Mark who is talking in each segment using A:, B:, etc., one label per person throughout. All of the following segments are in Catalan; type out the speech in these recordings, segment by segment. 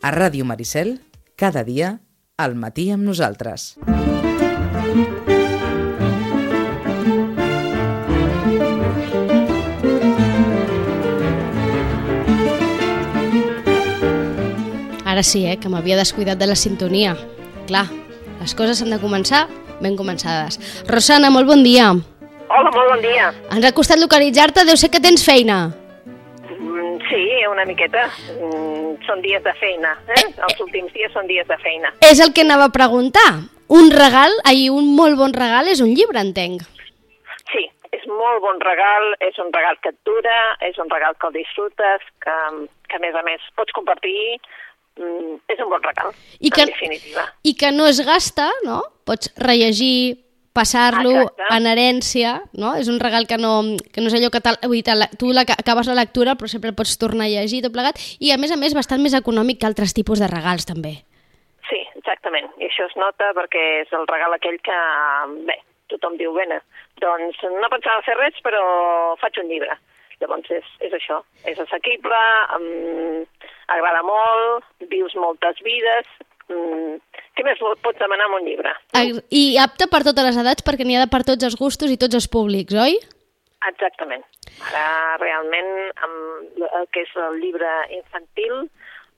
A: A Ràdio Maricel, cada dia, al matí amb nosaltres.
B: Ara sí, eh, que m'havia descuidat de la sintonia. Clar, les coses han de començar ben començades. Rosana, molt bon dia.
C: Hola, molt bon dia.
B: Ens ha costat localitzar-te, deu ser que tens feina.
C: Una miqueta. Mm, Són dies de feina. Eh? Els últims dies són dies de feina.
B: És el que anava a preguntar. Un regal, ai, un molt bon regal és un llibre, entenc.
C: Sí, és molt bon regal, és un regal que et dura, és un regal que el disfrutes, que, que a més a més pots compartir. Mm, és un bon regal,
B: I que,
C: en definitiva.
B: I que no es gasta, no? Pots rellegir, passar-lo en herència, no? És un regal que no, que no és allò que tal, vull dir, tu la, acabes la lectura però sempre pots tornar a llegir tot plegat i a més a més bastant més econòmic que altres tipus de regals també.
C: Sí, exactament. I això es nota perquè és el regal aquell que, bé, tothom diu, bé, doncs no pensava fer res, però faig un llibre. Llavors és, és això, és assequible, um, agrada molt, vius moltes vides... Um, què més pots demanar amb un llibre?
B: I apte per totes les edats perquè n'hi ha de per tots els gustos i tots els públics, oi?
C: Exactament. Ara, realment, amb el que és el llibre infantil,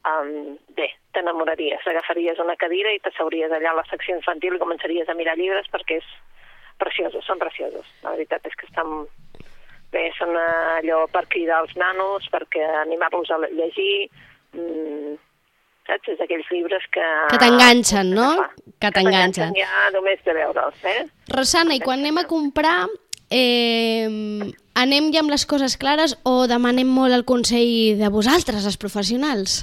C: um, bé, t'enamoraries. Agafaries una cadira i t'asseuries allà a la secció infantil i començaries a mirar llibres perquè és preciosos, són preciosos. La veritat és que estan bé, són eh, allò per cridar els nanos, perquè animar-los a llegir... Mm, saps? És aquells llibres que...
B: Que t'enganxen, no? Que
C: Que
B: t'enganxen.
C: ja només de veure'ls, eh?
B: Rosana, i quan anem a comprar, eh, anem ja amb les coses clares o demanem molt el consell de vosaltres, els professionals?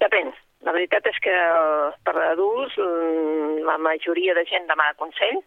C: Depèn. La veritat és que per adults mm, la majoria de gent demana consell,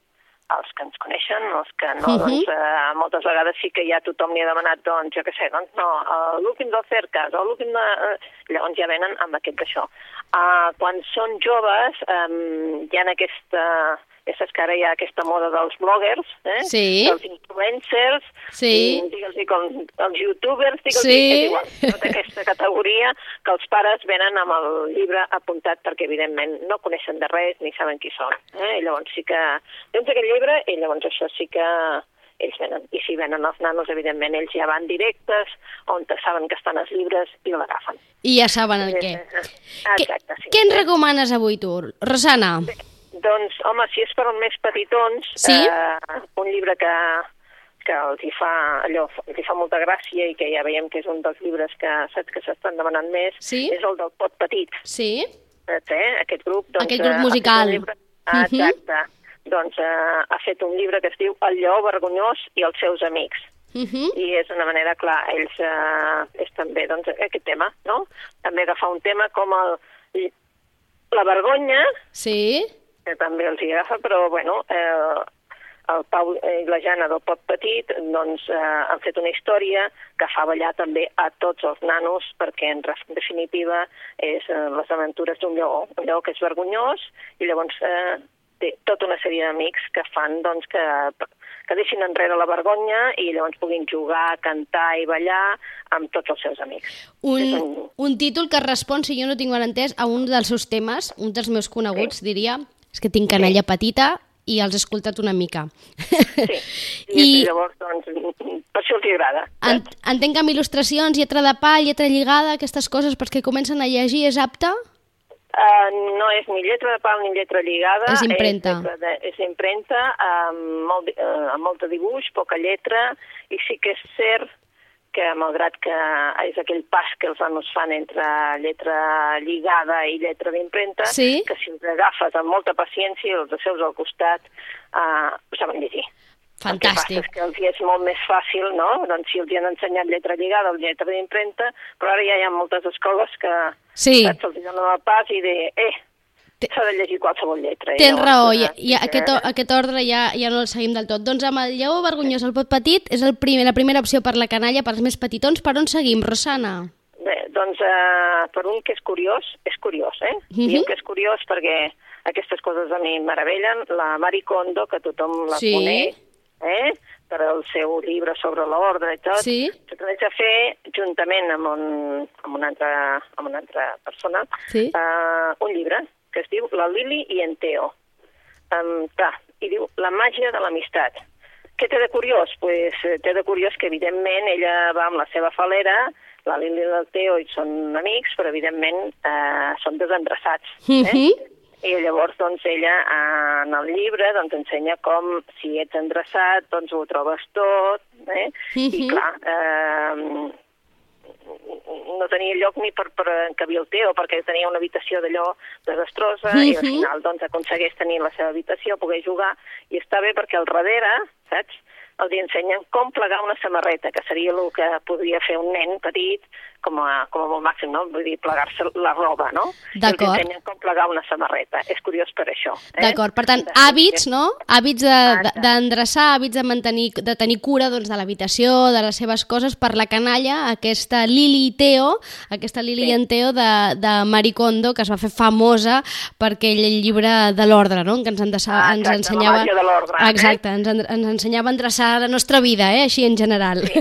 C: els que ens coneixen, els que no,
B: Mhm.
C: doncs eh, moltes vegades sí que ja tothom li ha demanat, doncs jo què sé, doncs no, eh, l'últim del cercas o l'últim de... Eh, llavors ja venen amb aquest d'això. Uh, quan són joves um, hi ha aquesta... Ja saps que ara hi ha aquesta moda dels bloggers, eh?
B: Sí.
C: dels influencers,
B: Sí.
C: digue'ls com els youtubers, digue'ls
B: Sí.
C: és igual, tota aquesta categoria que els pares venen amb el llibre apuntat perquè evidentment no coneixen de res ni saben qui són. Eh? I llavors sí que tens aquest llibre i llavors això sí que ells venen. I si venen els nanos, evidentment, ells ja van directes on saben que estan els llibres i l'agafen.
B: I ja saben el què.
C: Exacte, sí.
B: Què ens recomanes avui tu, Rosana?
C: Doncs, home, si és per als més petitons,
B: Sí?
C: eh, un llibre que, que els hi fa allò, els hi fa molta gràcia i que ja veiem que és un dels llibres que saps que s'estan demanant més,
B: Sí?
C: és el del Pot Petit.
B: Sí?
C: Eh? Aquest grup, doncs,
B: Aquest grup
C: eh,
B: musical.
C: llibre-
B: Mhm.
C: Exacte. Doncs eh, ha fet un llibre que es diu El lleó vergonyós i els seus amics.
B: Uh -huh.
C: I és una manera, clar, ells eh, és també doncs, aquest tema, no? També agafar un tema com el, la vergonya,
B: Sí?
C: Que també els hi agafa, però bueno, eh, el Pau i la Jana del Pot Petit doncs, eh, han fet una història que fa ballar també a tots els nanos perquè en definitiva és eh, les aventures d'un lleó, un lleó que és vergonyós i llavors eh, té tota una sèrie d'amics que fan doncs, que, que deixin enrere la vergonya i llavors puguin jugar, cantar i ballar amb tots els seus amics. És
B: Un,
C: un-
B: un títol que respon, si jo no tinc mal entès, a un dels seus temes, un dels meus coneguts, diria, és que tinc canalla petita i els he escoltat una mica.
C: Sí, i,
B: I
C: llavors doncs, per això els hi agrada.
B: en, entenc que amb il·lustracions, lletra de pa, lletra lligada, aquestes coses, perquè comencen a llegir, és apte?
C: Uh, no és ni lletra de pal ni lletra lligada.
B: És impremta.
C: És, de, és impremta, amb, molt, eh, amb molta dibuix, poca lletra, i sí que és cert que malgrat que és aquell pas que els nanos fan entre lletra lligada i lletra d'impremta,
B: Sí.
C: que si els agafes amb molta paciència i els seus al costat, uh, ho saben llegir. El que passa
B: Fantàstic.
C: és que els hi és molt més fàcil, no? Doncs si els hi han ensenyat lletra lligada o lletra d'impremta, però ara ja hi ha moltes escoles que
B: Sí.
C: saps, els hi donen el pas i de, eh, s'ha de llegir qualsevol lletra. I
B: Tens raó,
C: eh,
B: i, i aquest, o- aquest ordre ja, ja no el seguim del tot. Doncs amb el lleó vergonyós, el pot petit, és el primer, la primera opció per la canalla, per als més petitons. Per on seguim, Rosana?
C: Bé, doncs eh, per un que és curiós, és curiós, eh?
B: Mhm.
C: Diem que és curiós perquè aquestes coses a mi meravellen. La Mari Kondo, que tothom la
B: Sí.
C: coneix, eh? per al seu llibre sobre l'ordre i tot,
B: Sí.
C: s'ha de fer juntament amb, un, amb, una, altra, amb una altra persona
B: Sí.
C: eh, un llibre que es diu La Lili i en Teo. Um, clar, i diu La màgia de l'amistat. Què té de curiós? Pues, eh, té de curiós que, evidentment, ella va amb la seva falera, la Lili i el Teo i són amics, però, evidentment, eh, són desendreçats. Eh?
B: Mhm.
C: I llavors, doncs, ella eh, en el llibre doncs, ensenya com, si ets endreçat, doncs ho trobes tot, eh? I,
B: Mhm.
C: clar, eh, no tenia lloc ni per, per encabir el Teo, perquè tenia una habitació d'allò desastrosa, i al
B: Mhm.
C: final doncs, aconsegueix tenir la seva habitació, poder jugar, i està bé perquè al darrere, saps?, els ensenyen com plegar una samarreta, que seria el que podria fer un nen petit, com a, com a molt màxim, no? Vull dir, plegar-se la roba, no?
B: D'acord.
C: ensenyen com plegar una samarreta. És curiós per això. Eh?
B: D'acord, per tant,
C: De-
B: hàbits, no? Hàbits de- de-
C: Exacte.
B: d'endreçar, hàbits de mantenir, de tenir cura doncs, de l'habitació, de les seves coses, per la canalla, aquesta Lili Teo, aquesta Lili
C: Sí.
B: en Teo de, de Marie Kondo, que es va fer famosa per aquell llibre de l'ordre, no? Que ens, endreça,
C: Ah,
B: ens
C: exacte,
B: ensenyava...
C: de l'ordre, eh?
B: Exacte, ens, en- ens ensenyava a endreçar la nostra vida, eh? així en general.
C: Sí,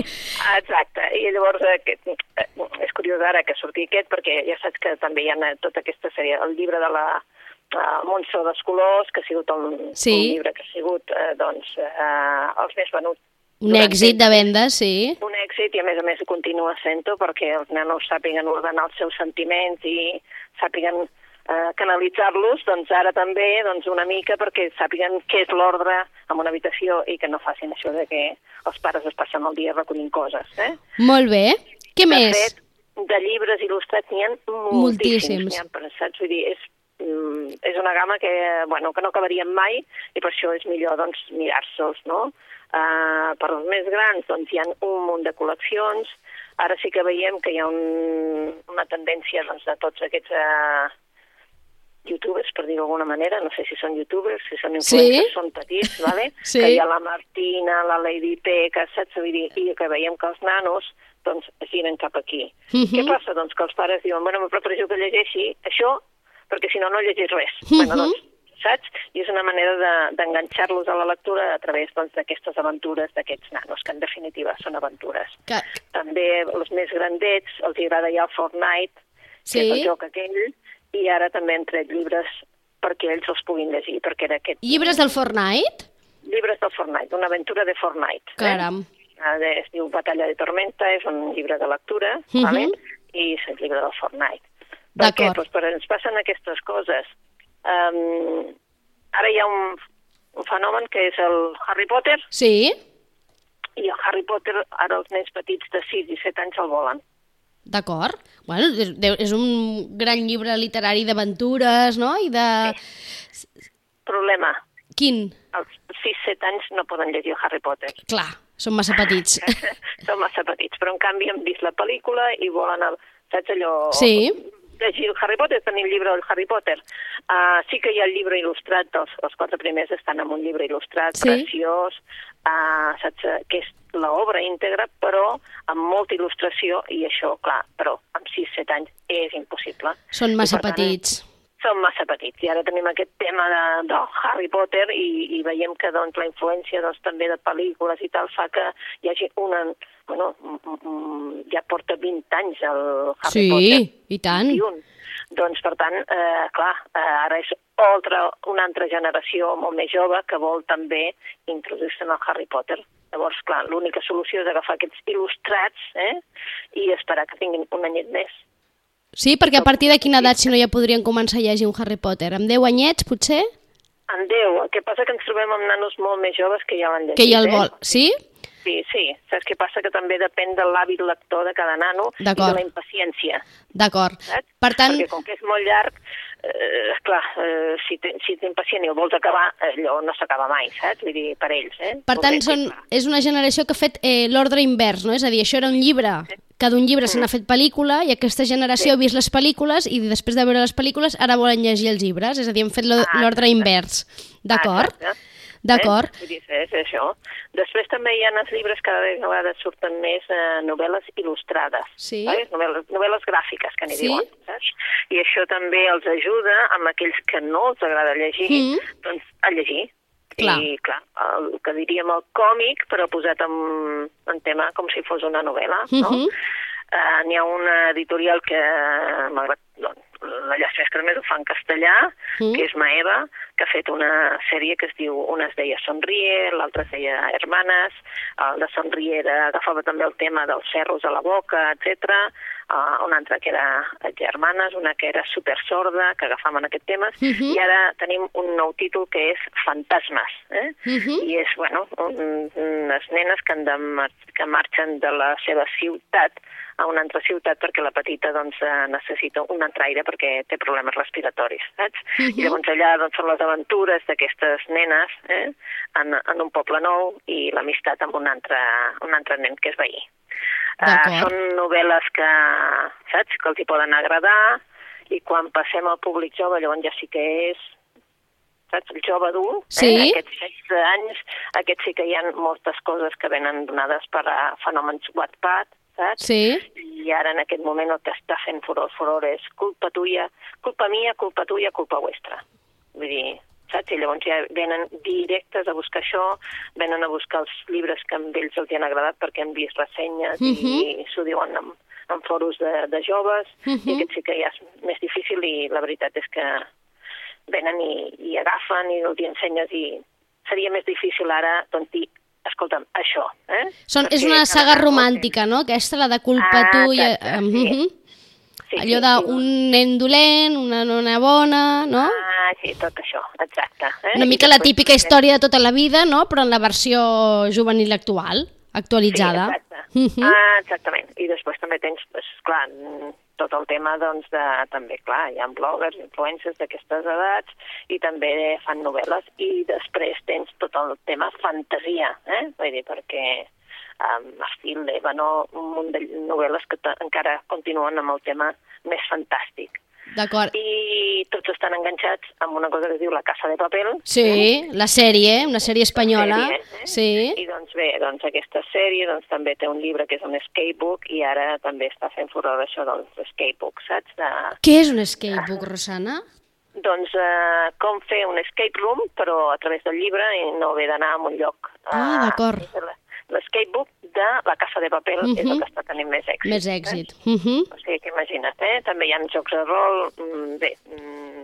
C: exacte. I llavors eh, aquest, eh, és curiós ara que surti aquest, perquè ja saps que també hi ha tota aquesta sèrie, el llibre de la uh, Montse dels Colors, que ha sigut un,
B: Sí.
C: un llibre que ha sigut eh, doncs, eh, els més venuts.
B: Un èxit de vendes, sí.
C: Un èxit i a més a més continua sent-ho perquè els nanos sàpiguen ordenar els seus sentiments i sàpiguen eh, canalitzar-los, doncs ara també doncs una mica perquè sàpiguen què és l'ordre en una habitació i que no facin això de que els pares es passen el dia recollint coses. Eh?
B: Molt bé. Què
C: De
B: més?
C: fet, de llibres il·lustrats n'hi ha
B: Moltíssims.
C: moltíssims. N'hi ha pensats, vull dir, és, mm, és una gamma que, bueno, que no acabaríem mai i per això és millor doncs, mirar-se'ls, no? Uh, per als més grans doncs, hi ha un munt de col·leccions. Ara sí que veiem que hi ha un, una tendència doncs, de tots aquests uh, youtubers, per dir-ho d'alguna manera, no sé si són youtubers, si són influencers,
B: Sí.
C: són petits, vale?
B: Sí.
C: que hi ha la Martina, la Lady P, que saps? Vull dir, i que veiem que els nanos doncs, giren cap aquí.
B: Mhm.
C: Què passa? Doncs que els pares diuen, bueno, prefereixo que llegeixi això, perquè si no, no llegeix res.
B: Mhm.
C: bueno, doncs, saps? I és una manera de- d'enganxar-los de, a la lectura a través doncs, d'aquestes doncs, aventures d'aquests nanos, que en definitiva són aventures.
B: Que...
C: També els més grandets els agrada ja el Fortnite, que és
B: Sí.
C: el joc aquell, i ara també han tret llibres perquè ells els puguin llegir, perquè era aquest...
B: Llibres del Fortnite?
C: Llibres del Fortnite, una aventura de Fortnite.
B: Caram.
C: Eh? Eh, Es diu Batalla de Tormenta, és un llibre de lectura,
B: Mhm.
C: vale? i és el llibre del Fortnite. Per
B: D'acord.
C: què? Pues perquè ens passen aquestes coses. Um, ara hi ha un, un fenomen que és el Harry Potter,
B: Sí,
C: i el Harry Potter ara els nens petits de 6 i 7 anys el volen.
B: d'acord. Bueno, és, un gran llibre literari d'aventures, no? I de...
C: Problema,
B: Quin?
C: els 6-7 anys no poden llegir Harry Potter.
B: Clar, són massa petits.
C: Són massa petits, però en canvi han vist la pel·lícula i volen, el, saps allò...
B: Sí.
C: Llegir el Harry Potter, tenir el llibre del Harry Potter. Uh, sí que hi ha el llibre il·lustrat, els, els quatre primers estan en un llibre il·lustrat,
B: Sí.
C: preciós, uh, saps, eh, que és l'obra íntegra, però amb molta il·lustració, i això, clar, però amb 6-7 anys és impossible.
B: Són massa
C: I, tant,
B: petits.
C: Són massa petits i ara tenim aquest tema de, de Harry Potter i, i veiem que doncs, la influència doncs, també de pel·lícules i tal fa que hi hagi una... Bueno, ja porta 20 anys el Harry
B: Sí,
C: Potter.
B: i tant.
C: 21. Doncs, per tant, eh, clar, eh, ara és altra, una altra generació molt més jove que vol també introduir-se en el Harry Potter. Llavors, clar, l'única solució és agafar aquests il·lustrats eh, i esperar que tinguin un anyet més.
B: Sí, perquè a partir de quina edat, si no, ja podrien començar a llegir un Harry Potter? Amb 10 anyets, potser?
C: En Déu, el que passa que ens trobem amb nanos molt més joves que ja l'han llegit.
B: Que ja el
C: eh?
B: vol. Sí?
C: Sí, sí. Saps què passa? Que també depèn de l'hàbit lector de cada nano i de la impaciència.
B: D'acord. Per tant,
C: Perquè com que és molt llarg, eh, clar, eh, si, te, si ets impacient i el vols acabar, allò no s'acaba mai, saps? Vull dir, per ells, eh?
B: per tant són, és una generació que ha fet eh, l'ordre invers, no? És a dir, això era un llibre, que d'un llibre se n'ha fet pel·lícula i aquesta generació ha vist les pel·lícules i després de veure les pel·lícules ara volen llegir els llibres, és a dir, han fet
C: Ah,
B: l'ordre
C: exacte.
B: invers. D'acord?
C: Exacte.
B: D'acord.
C: Eh? És això. Després també hi ha els llibres cada vegada surten més eh, novel·les il·lustrades.
B: Sí.
C: Saps? Novel·les, novel·les gràfiques, que n'hi
B: Sí.
C: diuen. Saps? I això també els ajuda amb aquells que no els agrada llegir,
B: Mm.
C: doncs, a llegir.
B: Clar.
C: I, clar, el que diríem el còmic, però posat en, en tema com si fos una novel·la, no?
B: Mhm.
C: Eh, N'hi ha una editorial que, malgrat doncs, la que només ho fa en castellà,
B: Mm.
C: que és Maeva, que ha fet una sèrie que es diu, una es deia Sonrie, l'altra es deia Hermanes, el de Sonrie agafava també el tema dels cerros a la boca, etc. Uh, una altra que era Germanes, una que era Supersorda, que agafaven aquest tema,
B: Mhm.
C: i ara tenim un nou títol que és Fantasmes, eh?
B: Mhm.
C: i és, bueno, un, unes nenes que, han de mar que marxen de la seva ciutat a una altra ciutat perquè la petita doncs, eh, necessita un entraire perquè té problemes respiratoris, saps?
B: Mhm.
C: I llavors allà doncs, són les aventures d'aquestes nenes eh? en, en un poble nou i l'amistat amb un altre, un altre nen que és veí. Uh, són novel·les que, saps, que els hi poden agradar i quan passem al públic jove llavors ja sí que és saps, el jove adult,
B: Sí.
C: eh? aquests 16 anys, aquests sí que hi ha moltes coses que venen donades per a fenòmens Wattpad, saps?
B: Sí.
C: I ara en aquest moment el que està fent furor, furor és culpa tuya, culpa mia, culpa tuya, culpa vostra. Vull dir, saps? I llavors ja venen directes a buscar això, venen a buscar els llibres que a ells els han agradat perquè han vist ressenyes
B: Mhm.
C: i s'ho diuen en, en foros de, de joves,
B: Mhm.
C: i aquest sí que ja és més difícil i la veritat és que venen i, i agafen i els ensenyes i seria més difícil ara doncs dir escolta'm, això, eh?
B: Són, és una saga romàntica, no? Aquesta, la de culpa
C: Ah,
B: tu i...
C: exacte,
B: eh,
C: sí. Sí,
B: Allò
C: sí,
B: d'un nen dolent, una nona bona, no?
C: Ah, sí, tot això, exacte. Eh?
B: Una mica la típica història de tota la vida, no? Però en la versió juvenil actual, actualitzada.
C: Sí, exacte.
B: Mhm.
C: Ah, exactament. I després també tens, pues, clar, mm, tot el tema, doncs, de, també, clar, hi ha bloggers, influencers d'aquestes edats i també fan novel·les i després tens tot el tema fantasia, eh? Vull dir, perquè um, estil l'Ébano, un munt de novel·les que encara continuen amb el tema més fantàstic.
B: D'acord.
C: I tots estan enganxats amb una cosa que es diu La Casa de Papel,
B: Sí, la sèrie, una sèrie espanyola.
C: sèrie, eh?
B: Sí.
C: I doncs bé, doncs aquesta sèrie doncs, també té un llibre que és un escapebook i ara també està fent furor això dels escapebooks, saps? De,
B: Què és un skatebook, Rosana?
C: doncs eh, com fer un escape room però a través del llibre i no haver d'anar a un lloc.
B: Ah,
C: eh,
B: d'acord.
C: L'escapebook de la Casa de Papel és el
B: Mhm.
C: que està tenint més èxit.
B: Més èxit. Mhm.
C: Eh? O sigui que imagina't, eh? També hi ha jocs de rol, mm, bé, mm,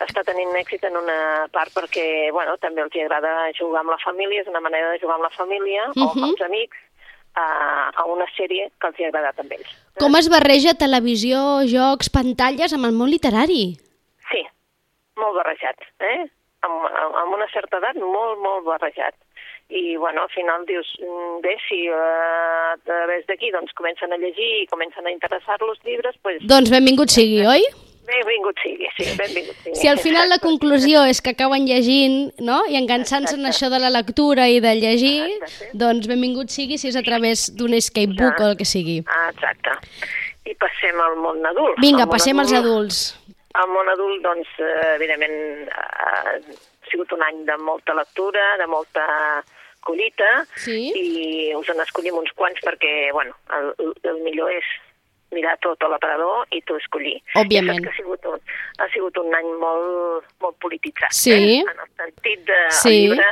C: està tenint èxit en una part perquè, bueno, també els agrada jugar amb la família, és una manera de jugar amb la família o
B: Mhm.
C: amb els amics a, a una sèrie que els hi ha agradat amb ells.
B: Com es barreja televisió, jocs, pantalles amb el món literari?
C: Sí, molt barrejat, eh? Amb, amb una certa edat, molt, molt barrejat. I, bueno, al final dius, mm, bé, si eh, a través d'aquí doncs, comencen a llegir i comencen a interessar-los llibres, doncs
B: Doncs benvingut sigui, oi?
C: benvingut sigui, sí, benvingut sigui.
B: Si al final la conclusió és que acaben llegint no? i engançant-se en això de la lectura i de llegir,
C: Exacte.
B: doncs benvingut sigui si és a través d'un escapebook o el que sigui.
C: Exacte. I passem al món adult.
B: Vinga,
C: Al món
B: passem als
C: adult-
B: adults.
C: Al món adult, doncs, eh, evidentment, eh, ha sigut un any de molta lectura, de molta collita,
B: Sí.
C: i us en escollim uns quants perquè, bueno, el, el millor és mirar tot a l'aparador i tu escollir.
B: Òbviament.
C: Que ha sigut un, ha sigut un any molt, molt polititzat.
B: Sí.
C: Eh? En el sentit de
B: Sí.
C: el llibre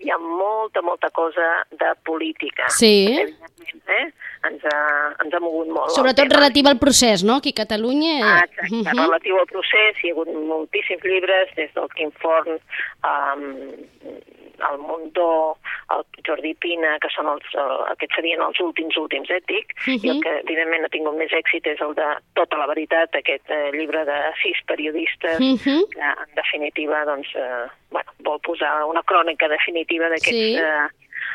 C: hi ha molta, molta cosa de política.
B: Sí.
C: Eh? Ens ha, ens ha mogut molt.
B: Sobretot relativa al procés, no? Aquí a Catalunya...
C: Ah,
B: eh,
C: exacte.
B: mhm.
C: Relatiu al procés, hi ha hagut moltíssims llibres, des del Quim Forn, um, el Montó, el Jordi Pina, que són els, uh, aquests serien els últims, últims, eh, dic, i el
B: Mhm.
C: que evidentment ha tingut més èxit és el de Tota la veritat, aquest eh, llibre de sis periodistes
B: Mhm.
C: que en definitiva doncs, eh, bueno, vol posar una crònica definitiva d'aquests
B: Sí.
C: eh,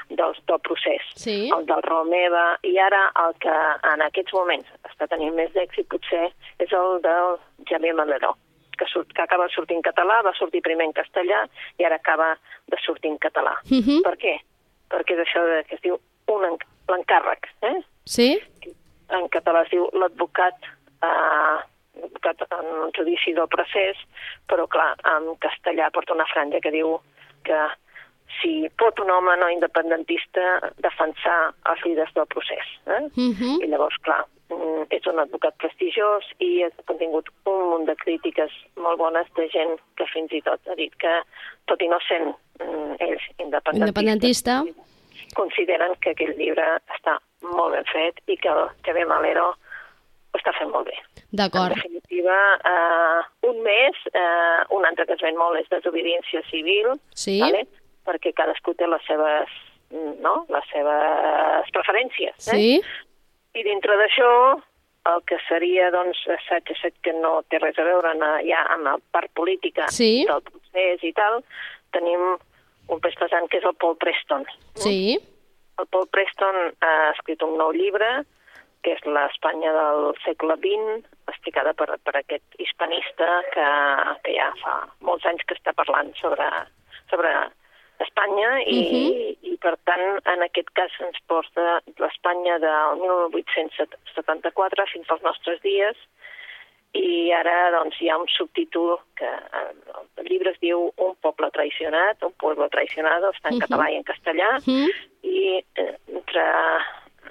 C: dels, del procés.
B: Sí.
C: El del Romeva, i ara el que en aquests moments està tenint més d'èxit potser és el del Xavier Maleró, que, surt, que acaba de sortir en català, va sortir primer en castellà i ara acaba de sortir en català.
B: Mhm.
C: Per què? Perquè és això de, que es diu un enc- l'encàrrec, eh?
B: Sí?
C: en català es diu l'advocat eh, en el judici del procés, però clar, en castellà porta una franja que diu que si pot un home no independentista defensar els líders del procés. Eh?
B: Mhm.
C: I llavors, clar, és un advocat prestigiós i ha tingut un munt de crítiques molt bones de gent que fins i tot ha dit que, tot i no sent mm, ells
B: independentista,
C: consideren que aquell llibre està molt ben fet i que el TV Malero ho està fent molt bé.
B: D'acord.
C: En definitiva, eh, un mes, eh, un altre que es ven molt és desobediència civil,
B: Sí.
C: vale? perquè cadascú té les seves, mm, no? les seves preferències. Eh?
B: sí,
C: I dintre d'això, el que seria doncs, assaig, assaig que no té res a veure en, ja amb la part política
B: Sí.
C: del procés i tal, tenim un pes pesant que és el Paul Preston.
B: sí,
C: El Paul Preston ha escrit un nou llibre, que és l'Espanya del segle XX, explicada per, per aquest hispanista que, que ja fa molts anys que està parlant sobre, sobre Espanya i,
B: Mhm.
C: i, per tant, en aquest cas ens porta l'Espanya del 1874 fins als nostres dies i ara doncs, hi ha un subtítol que eh, el llibre es diu Un poble traicionat, un pueblo traicionado, està en
B: Mhm.
C: català i en castellà,
B: mm,
C: i eh, entre,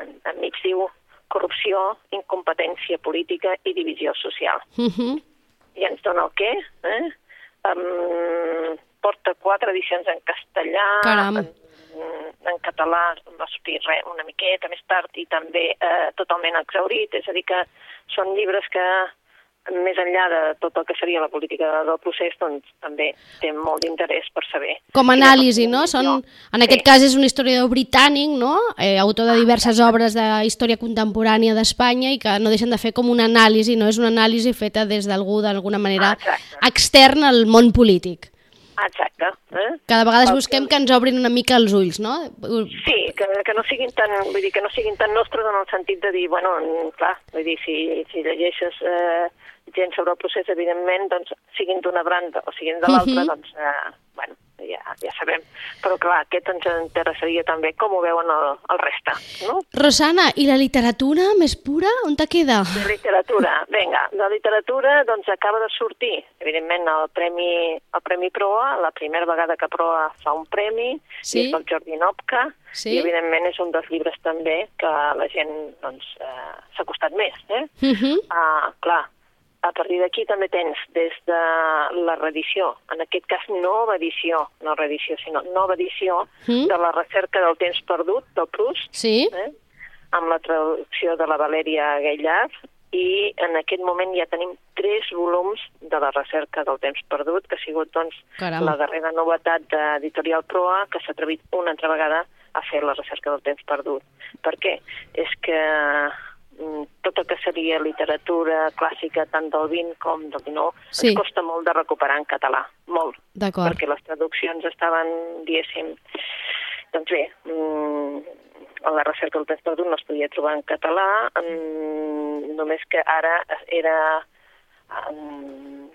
C: en, enmig diu corrupció, incompetència política i divisió social.
B: mhm,
C: I ens dona el què? Eh? Um, porta quatre edicions en castellà,
B: Caram.
C: en, en català va sortir re, una miqueta més tard i també eh, totalment exaurit, és a dir que són llibres que més enllà de tot el que seria la política del procés, doncs també té molt d'interès per saber.
B: com a anàlisi, no? Són, en aquest
C: Sí.
B: cas és un historiador britànic, no? Eh, autor de diverses obres de història contemporània d'Espanya i que no deixen de fer com una anàlisi, no? És una anàlisi feta des d'algú, d'alguna manera,
C: Exacte.
B: extern al món polític.
C: Exacte. Eh?
B: Cada vegada
C: El
B: busquem
C: que-
B: ens obrin una mica els ulls, no?
C: Sí, que, que no siguin tan, vull dir, que no siguin tan nostres en el sentit de dir, bueno, mm, clar, vull dir, si, si llegeixes eh, gent sobre el procés, evidentment, doncs, siguin d'una banda o siguin de l'altra,
B: Mhm.
C: doncs, eh, bueno, ja, ja sabem. Però, clar, aquest ens interessaria també com ho veuen el, el reste, no?
B: Rosana, i la literatura més pura, on te queda?
C: De literatura, vinga, de literatura doncs acaba de sortir, evidentment, el Premi, el Premi Proa, la primera vegada que Proa fa un premi,
B: Sí.
C: és del Jordi Nopka,
B: Sí.
C: i evidentment és un dels llibres també que la gent doncs, eh, s'ha costat més. Eh?
B: Mhm.
C: Ah, clar, a partir d'aquí també tens des de la reedició, en aquest cas nova edició, no reedició, sinó nova edició
B: Mm.
C: de la recerca del temps perdut, del Proust,
B: Sí?
C: eh? amb la traducció de la Valeria Gaillard i en aquest moment ja tenim tres volums de la recerca del temps perdut, que ha sigut doncs,
B: Caram.
C: la darrera novetat d'Editorial Proa, que s'ha atrevit una altra vegada a fer la recerca del temps perdut. Per què? És que tot el que seria literatura clàssica, tant del 20 com del 19,
B: Sí.
C: ens costa molt de recuperar en català, molt
B: D'acord.
C: perquè les traduccions estaven, diguéssim, doncs bé, mm, la recerca del text perdut no es podia trobar en català, mm, només que ara era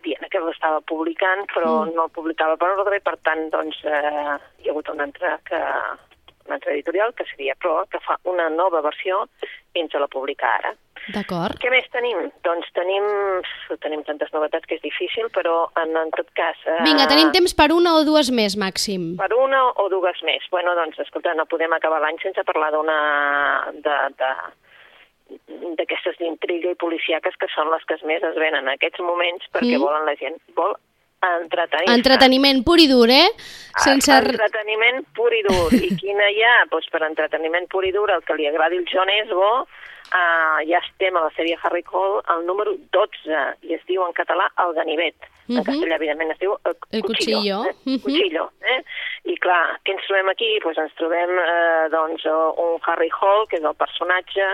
C: Diana que l'estava publicant, però
B: Mm.
C: no el publicava per ordre i per tant doncs, eh, hi ha hagut una altra, que, una altra editorial, que seria Proa, que fa una nova versió i ens la publica ara.
B: D'acord.
C: Què més tenim? Doncs tenim, tenim tantes novetats que és difícil, però en, en tot cas... Eh,
B: Vinga, tenim temps per una o dues més, màxim.
C: per una o dues més. Bueno, doncs, escolta, no podem acabar l'any sense parlar d'una... de, de d'aquestes d'intriga i policiaques que són les que més es venen en aquests moments perquè
B: Mm.
C: volen la gent, vol entretenir-se.
B: Entreteniment pur i dur, eh? Sense... r-
C: Entreteniment pur i dur. I quina hi ha? Doncs per entreteniment pur i dur, el que li agradi el John Esbo, uh, ja estem a la sèrie Harry Cole, el número 12, i es diu en català El Ganivet. En
B: Mhm.
C: castellà, evidentment, es diu El,
B: El Cuchillo.
C: Eh?
B: Mhm.
C: Cuchillo, eh? I clar, què ens trobem aquí? Pues ens trobem eh, doncs, un Harry Hall, que és el personatge,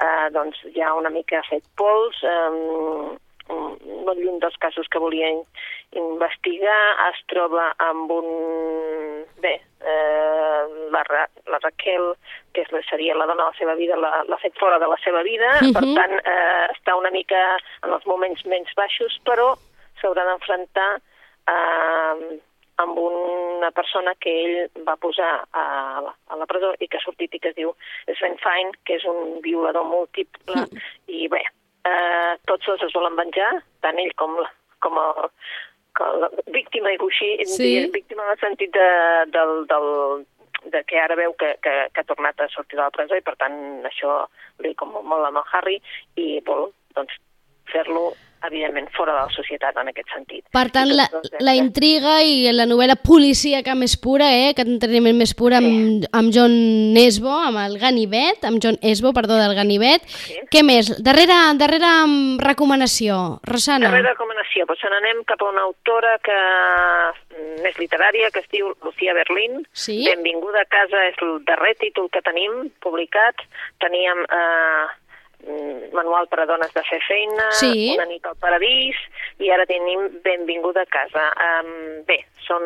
C: eh, doncs ja una mica fet pols, eh, molt lluny dels casos que volia in- investigar, es troba amb un... Bé, eh, la, Ra la Raquel, que és, la- seria la dona de la seva vida, l'ha fet fora de la seva vida,
B: Mhm.
C: per tant, eh, està una mica en els moments menys baixos, però s'haurà d'enfrontar eh, amb una persona que ell va posar a la, a la presó i que ha sortit i que es diu Sven Fein, que és un violador múltiple, i bé, eh, tots dos es volen venjar, tant ell com com el, com la víctima i així,
B: Sí.
C: víctima en el sentit de, del, del, de que ara veu que, que, que ha tornat a sortir de la presó i per tant això li com molt amb el Harry i vol doncs, fer-lo evidentment, fora de la societat en aquest sentit.
B: Per tant, la, la intriga i la novel·la policíaca més pura, eh, aquest entreteniment més pur amb,
C: Sí.
B: amb John Nesbo, amb el Ganivet, amb John Esbo, perdó, del Ganivet.
C: Sí.
B: Què més? Darrere, darrere mm, recomanació, Rosana.
C: Darrera recomanació, doncs n'anem cap a una autora que mm, més literària, que es diu Lucía Berlín.
B: Sí.
C: Benvinguda a casa és el darrer títol que tenim publicat. Teníem eh, Manual per a dones de fer feina,
B: Sí.
C: Una nit al paradís, i ara tenim Benvinguda a casa. Um, bé, són,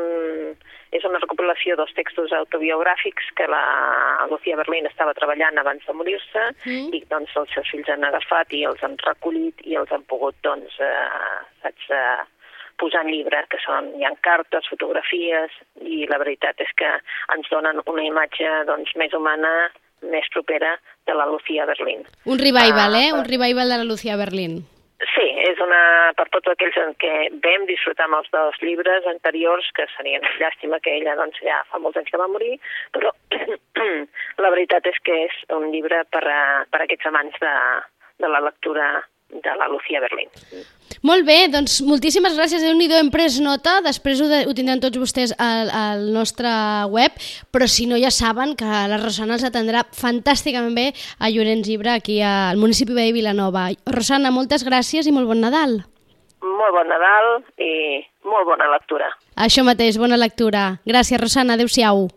C: és una recopilació dels textos autobiogràfics que la Lucía Berlín estava treballant abans de morir-se
B: Mm.
C: i doncs els seus fills han agafat i els han recollit i els han pogut doncs, eh, saps, eh, posar en llibre, que són, hi ha cartes, fotografies, i la veritat és que ens donen una imatge doncs, més humana, més propera de la Lucía Berlín.
B: Un revival,
C: Ah,
B: eh? Un revival de la Lucía Berlín.
C: Sí, és una, per tots aquells en què vam disfrutar amb els dos llibres anteriors, que serien llàstima que ella doncs, ja fa molts anys que va morir, però la veritat és que és un llibre per a, per a aquests amants de, de la lectura de la Lucía Berlín.
B: Molt bé, doncs moltíssimes gràcies. Déu-n'hi-do, hem pres nota, després ho, de, ho tindran tots vostès al, al nostre web, però si no ja saben que la Rosana els atendrà fantàsticament bé a Llorenç Llibre, aquí al municipi de Vilanova. Rosana, moltes gràcies i molt bon Nadal.
C: Molt bon Nadal i molt bona lectura.
B: Això mateix, bona lectura. Gràcies, Rosana. Adéu-siau.